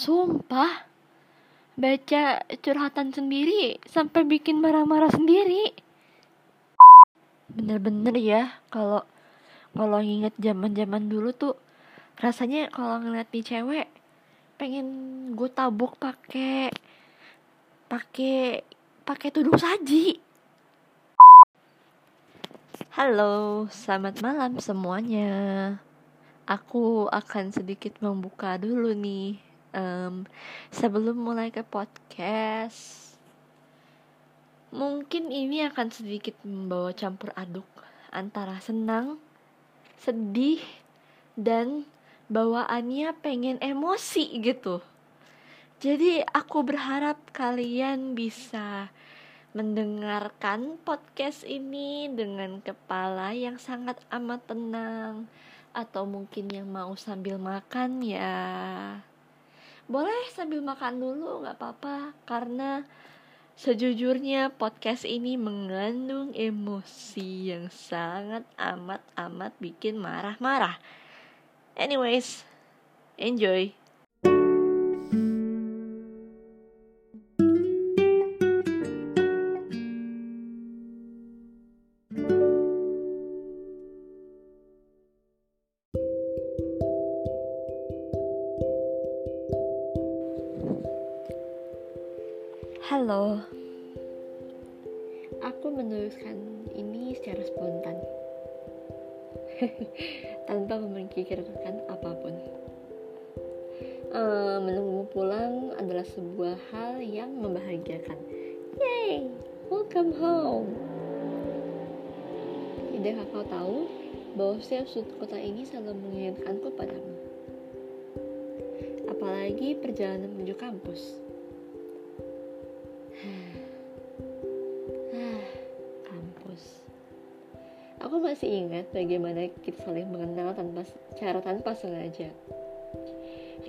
Sumpah, baca curhatan sendiri sampai bikin marah-marah sendiri. Bener-bener ya, kalau kalau inget zaman-zaman dulu tuh rasanya kalau ngeliat nih cewek pengen gue tabuk pakai pakai pakai tudung saji. Halo, selamat malam semuanya. Aku akan sedikit membuka dulu nih um, sebelum mulai ke podcast mungkin ini akan sedikit membawa campur aduk antara senang sedih dan bawaannya pengen emosi gitu. Jadi aku berharap kalian bisa mendengarkan podcast ini dengan kepala yang sangat amat tenang atau mungkin yang mau sambil makan ya boleh sambil makan dulu nggak apa-apa. Karena sejujurnya podcast ini mengandung emosi yang sangat amat amat bikin marah-marah. Anyways enjoy menuliskan ini secara spontan, tanpa memikirkan apa pun. Uh, menunggu pulang adalah sebuah hal yang membahagiakan. Yay, welcome home. Tidak kau tahu bahwa setiap sudut kota ini selalu mengingatkanku padamu. Apalagi perjalanan menuju kampus Aku masih ingat bagaimana kita saling mengenal tanpa cara tanpa sengaja.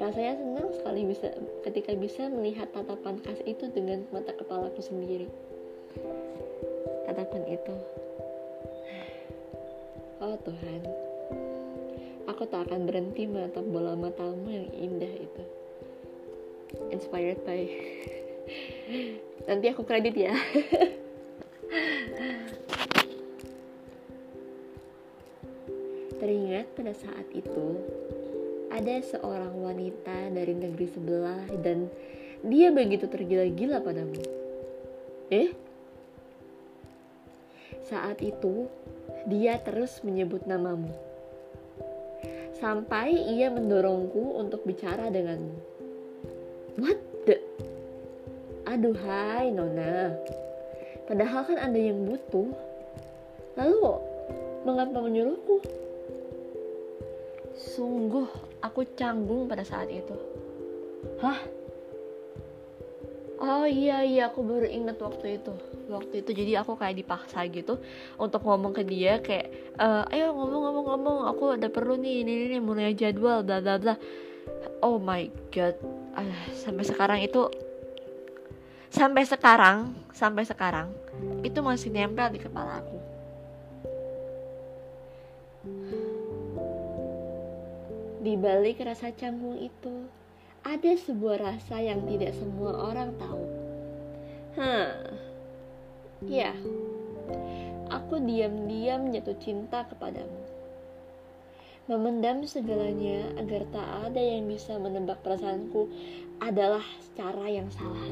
Rasanya senang sekali bisa ketika bisa melihat tatapan khas itu dengan mata kepalaku sendiri. Tatapan itu. Oh Tuhan, aku tak akan berhenti menatap bola matamu yang indah itu. Inspired by Nanti aku kredit ya. pada saat itu, ada seorang wanita dari negeri sebelah dan dia begitu tergila-gila padamu. Eh? Saat itu, dia terus menyebut namamu. Sampai ia mendorongku untuk bicara denganmu. What the? Aduhai Nona. Padahal kan ada yang butuh. Lalu, mengapa menyuruhku? Sungguh aku canggung pada saat itu. Hah? Oh iya iya aku baru inget waktu itu Waktu itu jadi aku kayak dipaksa gitu Untuk ngomong ke dia kayak e, Ayo ngomong-ngomong-ngomong Aku ada perlu nih ini, ini mulai jadwal bla bla bla Oh my god uh, Sampai sekarang itu Sampai sekarang Sampai sekarang Itu masih nempel di kepala aku Di balik rasa canggung itu, ada sebuah rasa yang tidak semua orang tahu. Hah, ya, aku diam-diam jatuh cinta kepadamu. Memendam segalanya agar tak ada yang bisa menebak perasaanku adalah cara yang salah.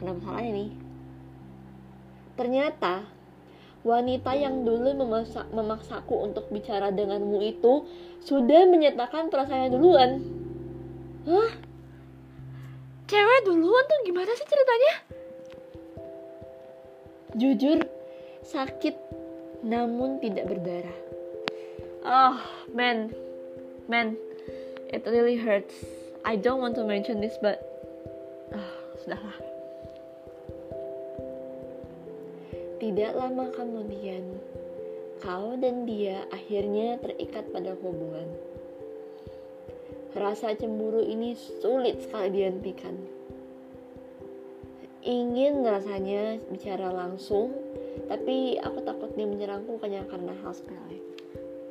Kenapa salahnya nih? Ternyata wanita yang dulu memaksa, memaksaku untuk bicara denganmu itu sudah menyatakan perasaannya duluan. Hah? Cewek duluan tuh gimana sih ceritanya? Jujur, sakit namun tidak berdarah. Oh, man. Man, it really hurts. I don't want to mention this, but... Oh, sudahlah. Tidak lama kemudian, kau dan dia akhirnya terikat pada hubungan. Rasa cemburu ini sulit sekali dihentikan. Ingin rasanya bicara langsung, tapi aku takut dia menyerangku hanya karena hal sepele.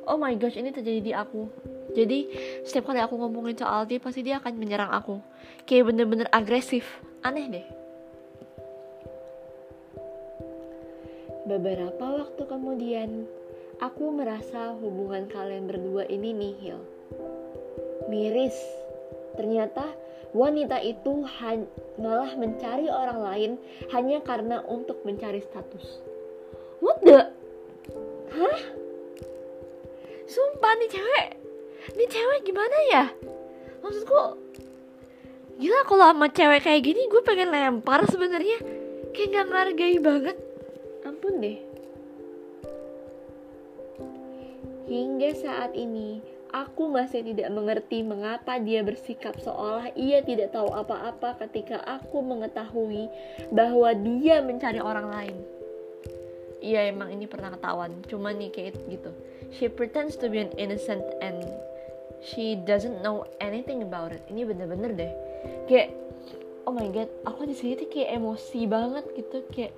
Oh my gosh, ini terjadi di aku. jadi setiap kali aku ngomongin soal dia pasti dia akan menyerang aku kayak bener-bener agresif aneh deh beberapa waktu kemudian aku merasa hubungan kalian berdua ini nihil. Miris. Ternyata wanita itu malah mencari orang lain hanya karena untuk mencari status. What the? Hah? Sumpah nih cewek. Ini cewek gimana ya? Maksudku gila kalau sama cewek kayak gini gue pengen lempar sebenarnya. Kayak nggak ngargai banget ampun deh. Hingga saat ini aku masih tidak mengerti mengapa dia bersikap seolah ia tidak tahu apa-apa ketika aku mengetahui bahwa dia mencari orang lain. Iya emang ini pernah ketahuan. Cuman nih kayak gitu. She pretends to be an innocent and she doesn't know anything about it. Ini bener-bener deh. Kayak oh my god aku di sini tuh kayak emosi banget gitu. Kayak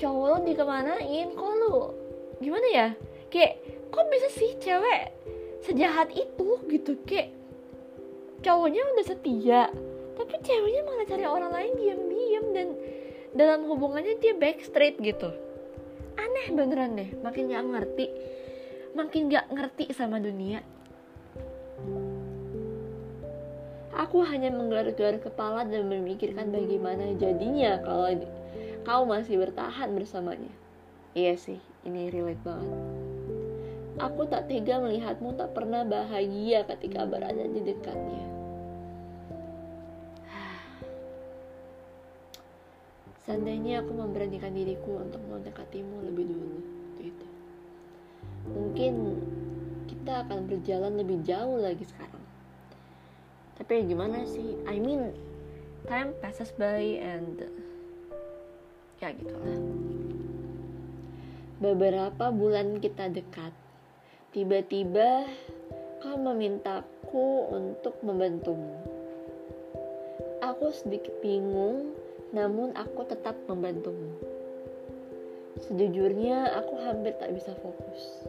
cowok lo dikemanain? Kok lo gimana ya? Kayak kok bisa sih cewek sejahat itu gitu? Kayak cowoknya udah setia tapi ceweknya malah cari orang lain diam-diam dan dalam hubungannya dia backstreet gitu. Aneh beneran deh makin gak ngerti makin gak ngerti sama dunia. Aku hanya menggelar-gelar kepala dan memikirkan bagaimana jadinya kalau kau masih bertahan bersamanya. Iya sih, ini relate banget. Aku tak tega melihatmu tak pernah bahagia ketika berada di dekatnya. Seandainya aku memberanikan diriku untuk mendekatimu lebih dulu, itu. Mungkin kita akan berjalan lebih jauh lagi sekarang tapi gimana sih I mean time passes by and ya gitu. Lah beberapa bulan kita dekat tiba-tiba kau memintaku untuk membantumu. Aku sedikit bingung namun aku tetap membantumu. Sejujurnya aku hampir tak bisa fokus.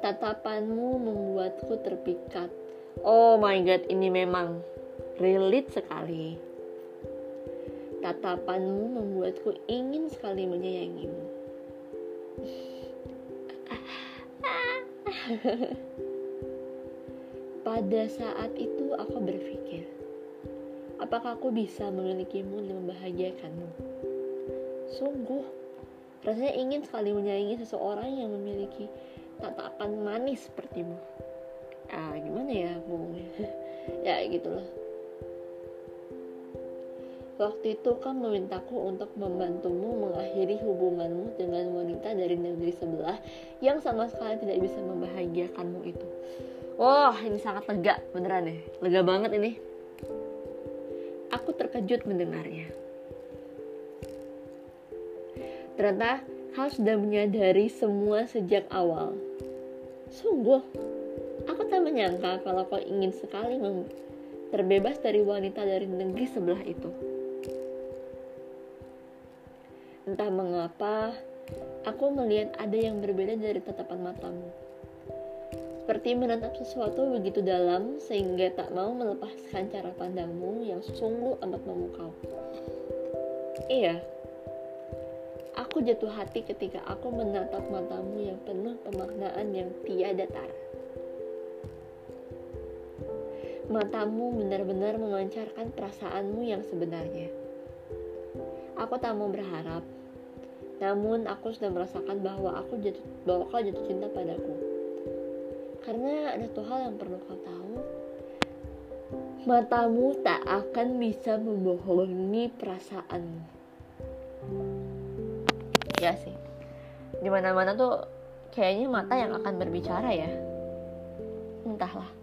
Tatapanmu membuatku terpikat. Oh my god, ini memang relate sekali. Tatapanmu membuatku ingin sekali menyayangimu. Pada saat itu aku berpikir, apakah aku bisa memilikimu dan membahagiakanmu? Sungguh, rasanya ingin sekali menyayangi seseorang yang memiliki tatapan manis sepertimu ah gimana ya ngomongnya ya gitulah Waktu itu kan memintaku untuk membantumu mengakhiri hubunganmu dengan wanita dari negeri sebelah yang sama sekali tidak bisa membahagiakanmu itu. Wah, ini sangat lega, beneran ya. Lega banget ini. Aku terkejut mendengarnya. Ternyata kau sudah menyadari semua sejak awal. Sungguh, Aku tak menyangka kalau kau ingin sekali terbebas dari wanita dari negeri sebelah itu. Entah mengapa, aku melihat ada yang berbeda dari tatapan matamu. Seperti menatap sesuatu begitu dalam sehingga tak mau melepaskan cara pandangmu yang sungguh amat memukau. Iya, aku jatuh hati ketika aku menatap matamu yang penuh pemaknaan yang tiada tara matamu benar-benar memancarkan perasaanmu yang sebenarnya. Aku tak mau berharap, namun aku sudah merasakan bahwa aku jatuh, bahwa kau jatuh cinta padaku. Karena ada satu hal yang perlu kau tahu, matamu tak akan bisa membohongi perasaanmu. Ya sih, di mana-mana tuh kayaknya mata yang akan berbicara ya. Entahlah.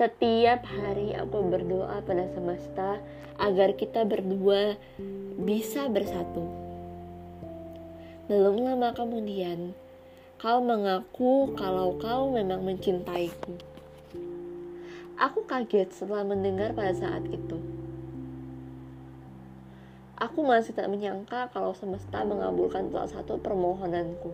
Setiap hari aku berdoa pada semesta agar kita berdua bisa bersatu. Belum lama kemudian, kau mengaku kalau kau memang mencintaiku. Aku kaget setelah mendengar pada saat itu. Aku masih tak menyangka kalau semesta mengabulkan salah satu permohonanku.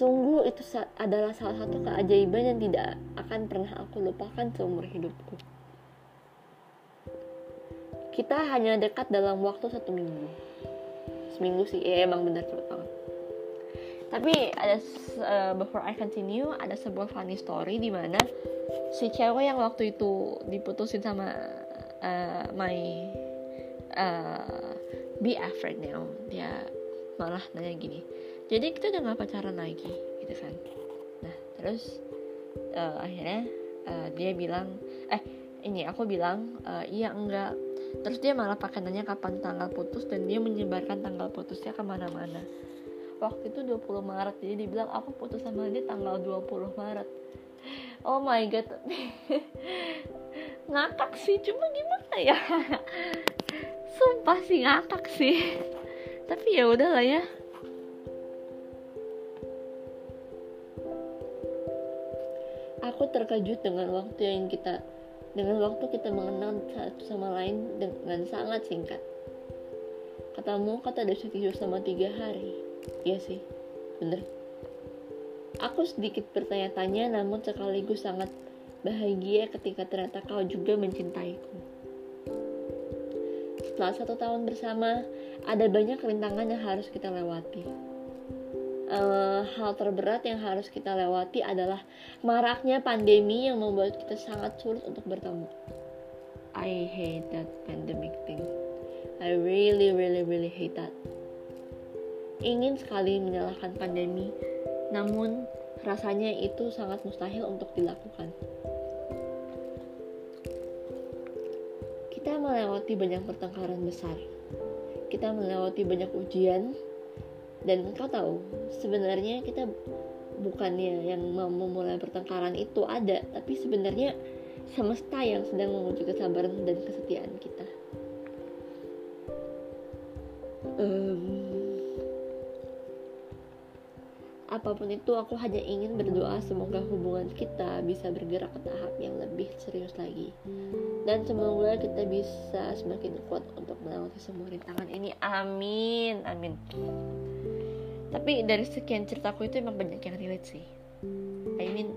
Sungguh itu adalah salah satu keajaiban yang tidak akan pernah aku lupakan seumur hidupku. Kita hanya dekat dalam waktu satu minggu. Seminggu sih ya emang benar cepet banget. Tapi ada uh, before I continue ada sebuah funny story di mana si cewek yang waktu itu diputusin sama uh, my uh, BF right now dia malah nanya gini jadi kita udah gak pacaran lagi gitu kan. Nah terus uh, akhirnya uh, dia bilang eh ini aku bilang uh, iya enggak. Terus dia malah pakai nanya kapan tanggal putus dan dia menyebarkan tanggal putusnya ke mana-mana. Waktu itu 20 Maret jadi dia bilang aku putus sama dia tanggal 20 Maret. Oh my god. Ngakak sih cuma gimana ya? Sumpah sih ngakak sih. Tapi ya udahlah ya aku terkejut dengan waktu yang kita dengan waktu kita mengenal satu sama lain dengan sangat singkat katamu kata ada tidur sama tiga hari Iya sih, bener. Aku sedikit bertanya-tanya namun sekaligus sangat bahagia ketika ternyata kau juga mencintaiku. Setelah satu tahun bersama, ada banyak rintangan yang harus kita lewati. Uh, hal terberat yang harus kita lewati adalah maraknya pandemi yang membuat kita sangat sulit untuk bertemu. I hate that pandemic thing. I really, really, really hate that ingin sekali menyalahkan pandemi, namun rasanya itu sangat mustahil untuk dilakukan. Kita melewati banyak pertengkaran besar. Kita melewati banyak ujian dan kau tahu, sebenarnya kita bukannya yang mau memulai pertengkaran itu ada, tapi sebenarnya semesta yang sedang menguji kesabaran dan kesetiaan kita. Um, apa pun itu aku hanya ingin berdoa semoga hubungan kita bisa bergerak ke tahap yang lebih serius lagi. Dan semoga kita bisa semakin kuat untuk melewati semua rintangan ini. Amin amin tapi dari sekian ceritaku itu emang banyak yang relate sih I mean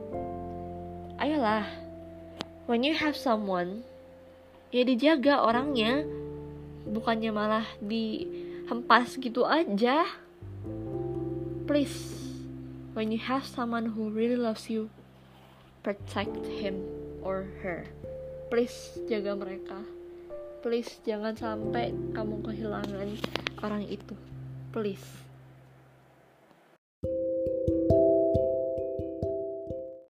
ayolah when you have someone ya dijaga orangnya bukannya malah dihempas gitu aja please when you have someone who really loves you, protect him or her. Please jaga mereka. Please jangan sampai kamu kehilangan orang itu. Please.